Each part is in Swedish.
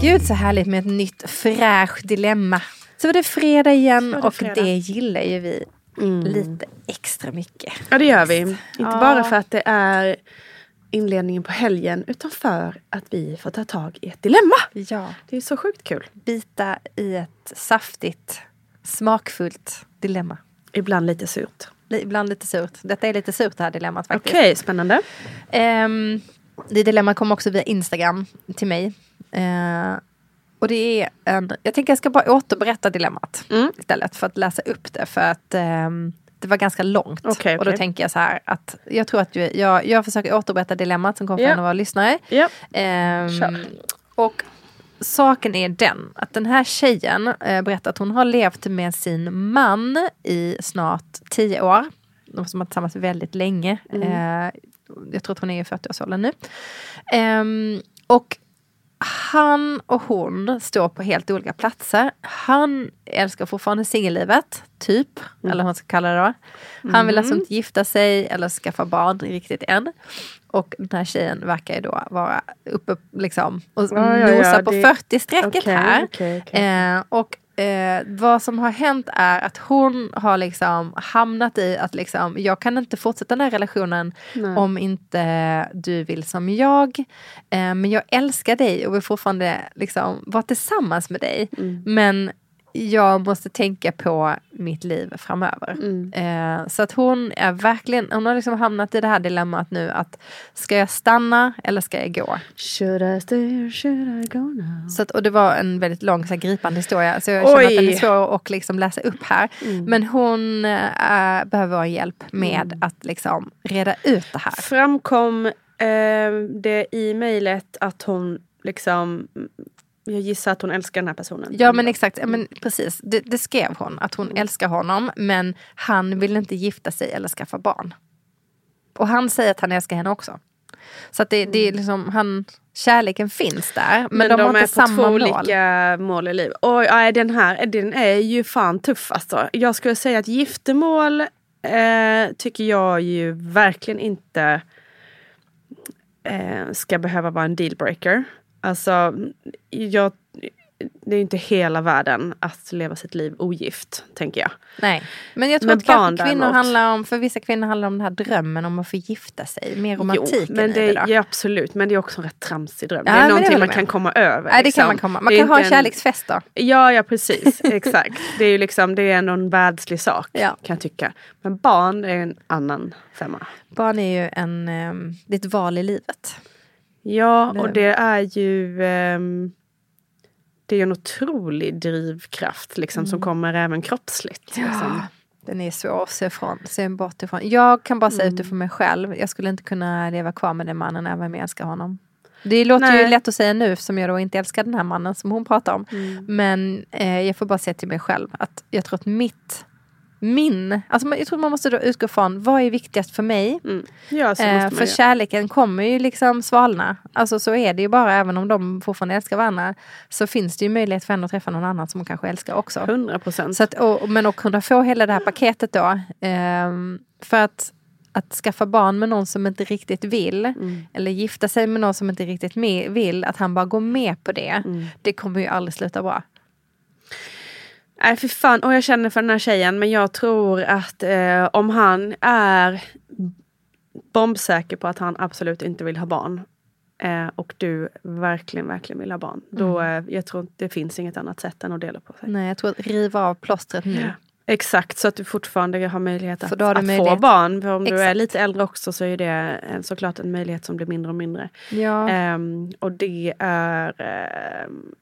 Gud så härligt med ett nytt fräscht dilemma. Så var det fredag igen det och fredag. det gillar ju vi lite extra mycket. Ja det gör vi. Inte Ja. bara för att det är inledningen på helgen utan för att vi får ta tag i ett dilemma. Ja. Det är så sjukt kul. Bita i ett saftigt, smakfullt dilemma. Ibland lite surt. Ibland lite surt. Detta är lite surt det här dilemmat faktiskt. Okej, spännande. Ehm, det dilemma kom också via Instagram till mig. Eh, och det är en, jag tänker jag ska bara återberätta dilemmat Mm. istället för att läsa upp det för att ehm, det var ganska långt. Okej, Och då tänker jag så här att jag tror att ju, jag, jag försöker återberätta dilemmat som kom från Ja. en av våra lyssnare. Ehm, Kör. och saken är den att den här tjejen eh, berättar att hon har levt med sin man i snart tio år. De har varit tillsammans väldigt länge. Eh, jag tror att hon är i 40-årsåldern nu. Ehm, och han och hon står på helt olika platser. Han älskar fortfarande singellivet, typ. Eller vad man ska kalla det då. Han vill alltså inte gifta sig eller skaffa barn riktigt än. Och den här tjejen verkar ju då vara uppe liksom och Ja, ja, ja, nosa på det- 40-strecket Okej, här. okej, okej. Eh, och eh, vad som har hänt är att hon har liksom hamnat i att liksom, jag kan inte fortsätta den här relationen Nej. om inte du vill som jag. Eh, men jag älskar dig och vill fortfarande liksom vara tillsammans med dig. Mm. Men jag måste tänka på mitt liv framöver. Mm. Eh, så att hon är verkligen, hon har liksom hamnat i det här dilemmat nu att ska jag stanna eller ska jag gå? Should I stay or should I go now? Så att, och det var en väldigt lång så här, gripande historia så jag känner att den är Oj. svår att liksom läsa upp här. Men hon äh, behöver vår hjälp med Mm. att liksom reda ut det här. Framkom eh, det i mejlet att hon liksom jag gissar att hon älskar den här personen. Ja men exakt, ja, men precis. Det, det skrev hon, att hon älskar honom men han vill inte gifta sig eller skaffa barn. Och han säger att han älskar henne också. Så att det, det är liksom, han, kärleken finns där men, de, har inte är på samma två mål. olika mål i livet. Oj, nej, den här den är ju fan tuff alltså. Jag skulle säga att giftermål eh, tycker jag ju verkligen inte eh, ska behöva vara en dealbreaker. Alltså, jag, det är inte hela världen att leva sitt liv ogift, tänker jag. Nej, men jag tror Men att barn kvinnor däremot. handlar om, för vissa kvinnor handlar om den här drömmen om att få gifta sig. Mer romantiken jo, men i det, det då. ja, absolut, men det är också en rätt tramsig dröm. Ja, det är det någonting håller man kan komma över. Det liksom. kan man komma. Man Det kan ha en kärleksfest då. Ja, ja precis. Exakt. Det är ju liksom, det är ändå en världslig sak Ja. kan jag tycka. Men barn är en annan femma. Barn är ju en, um, det är ett val i livet. Ja, och det är ju ehm, det är en otrolig drivkraft liksom, som kommer även kroppsligt. Liksom. Den är svår att se, ifrån, se bort ifrån. Jag kan bara säga Mm. utifrån mig själv, jag skulle inte kunna leva kvar med den mannen även om jag älskar honom. Det låter ju Nej. lätt att säga nu som jag då inte älskar den här mannen som hon pratar om. Mm. Men eh, jag får bara säga till mig själv att jag tror att mitt, min, alltså jag tror man måste då utgå från vad är viktigast för mig? Mm. Ja, Eh, för kärleken kommer ju liksom svalna. Alltså så är det ju bara, även om de fortfarande älskar varandra. Så finns det ju möjlighet för henne att träffa någon annan som hon kanske älskar också. 100 procent. Men att kunna få hela det här paketet då. ehm, för att, att skaffa barn med någon som inte riktigt vill. Mm. Eller gifta sig med någon som inte riktigt vill. Att han bara går med på det. Mm. Det kommer ju aldrig sluta bra. Nej för fan, och jag känner för den här tjejen men jag tror att eh, om han är bombsäker på att han absolut inte vill ha barn eh, och du verkligen, verkligen vill ha barn. Då, eh, jag tror det finns inget annat sätt än att dela på sig. Nej, jag tror att riva av plåstret nu. Exakt, så att du fortfarande har möjlighet att, har att möjlighet. få barn. För om du är Exakt. lite äldre också så är det eh, såklart en möjlighet som blir mindre och mindre. Ja. Ehm, och det är... ehm,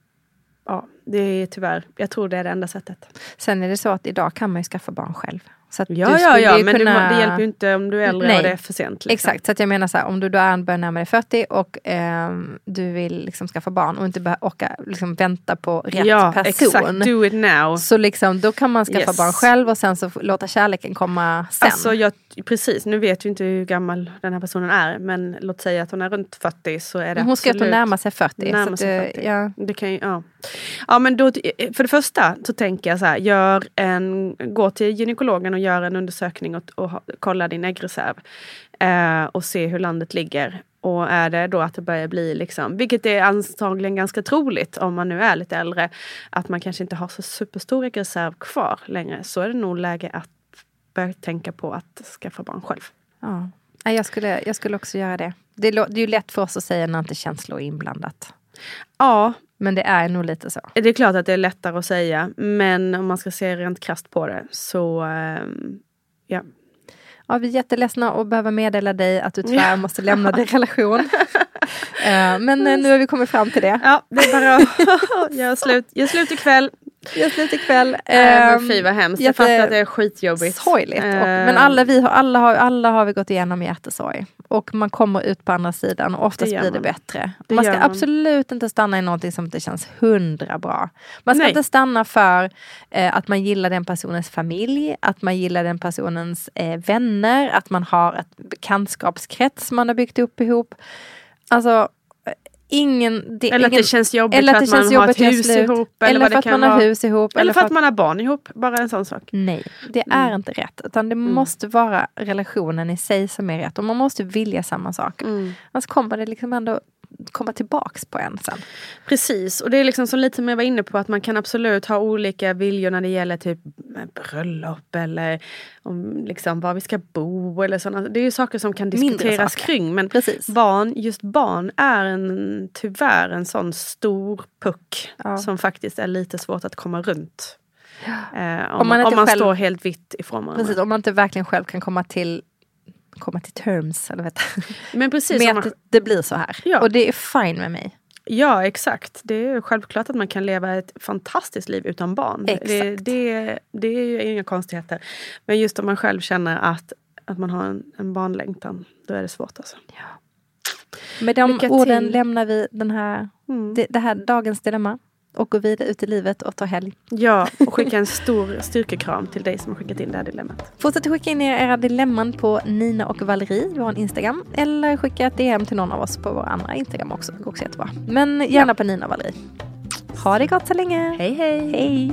ja, det är tyvärr, jag tror det är det enda sättet. Sen är det så att idag kan man ju skaffa barn själv. Så att Ja, du ja, ja, ju men kunna... det, det hjälper ju inte om du är äldre Nej. och det är för sent. Liksom. Exakt, så jag menar så här, om du då är börjar närma dig 40 och ehm, du vill liksom skaffa barn och inte behöva liksom vänta på rätt ja, person. exakt. Do it now. Så liksom, då kan man skaffa Yes. barn själv och sen så låta kärleken komma sen. Alltså jag, precis, nu vet vi inte hur gammal den här personen är men låt säga att hon är runt 40 så är det hon ska absolut närmar sig 40. så närmar att, sig eh, 40. ja. Det kan ju, ja ja men då, för det första så tänker jag så här, gör en, gå till gynekologen och gör en undersökning och, och kolla din äggreserv. Eh, och se hur landet ligger. Och är det då att det börjar bli, liksom, vilket är antagligen ganska troligt om man nu är lite äldre, att man kanske inte har så superstor äggreserv kvar längre, så är det nog läge att börja tänka på att skaffa barn själv. Ja. Jag, skulle, jag skulle också göra det. Det är, det är ju lätt för oss att säga när inte känslor är inblandat. Ja, Men det är nog lite så. Det är klart att det är lättare att säga, men om man ska se rent krasst på det så ehm, ja. Ja, vi är jätteledsna och behöver meddela dig att du tyvärr måste lämna din relation. Eh, Men eh, nu har vi kommit fram till det. Ja, det är bara att göra slut, göra slut ikväll. Gör slut ikväll. Äh, men Ehm, fy vad hemskt, jag fattar att det är skitjobbigt. Sorgligt. Och, men Ehm, alla, vi har, alla, har, alla har vi gått igenom hjärtesorg. Och man kommer ut på andra sidan och oftast Det blir det bättre. Det man ska man. absolut inte stanna i någonting som inte känns hundra bra. Man ska Nej. inte stanna för eh, att man gillar den personens familj, att man gillar den personens eh, vänner, att man har ett bekantskapskrets man har byggt upp ihop. Alltså, ingen... Det, Eller att ingen, det känns jobbigt eller för att att man har ett att hus slut. ihop. Eller, eller för att man har hus ihop. Eller för att man har barn ihop, bara en sån sak. Nej, det Mm. är inte rätt. Utan det måste vara relationen i sig som är rätt. Och man måste vilja samma sak. Mm. Annars kommer det liksom ändå komma tillbaks på en sen. Precis, och det är liksom som lite som jag var inne på att man kan absolut ha olika viljor när det gäller typ bröllop eller om liksom var vi ska bo eller sådana. Det är ju saker som kan diskuteras kring. Men Precis. barn, just barn är en, tyvärr en sån stor puck Ja. som faktiskt är lite svårt att komma runt. Eh, om, Om man man, om man själv- står helt vitt ifrån varandra. Precis, om man inte verkligen själv kan komma till komma till terms eller vet, Men precis, med om att man, det, blir så här. Ja. Och det är fine med mig. ja exakt. Det är självklart att man kan leva ett fantastiskt liv utan barn. Det, Exakt. det, det är ju inga konstigheter. Men just om man själv känner att, att man har en, en barnlängtan, då är det svårt alltså. Med de Lycka orden till. lämnar vi den här, Mm. det, det här dagens dilemma och går vidare ut i livet och tar helg. Ja, och skicka en stor styrkekram till dig som har skickat in det här dilemmat. Fortsätt att skicka in er era dilemman på Nina och Valerie, vi har en Instagram. Eller skicka ett DM till någon av oss på vår andra Instagram också. Det går också jättebra. Men gärna på Nina och Valerie. Ha det gott så länge. Hej hej! Hej!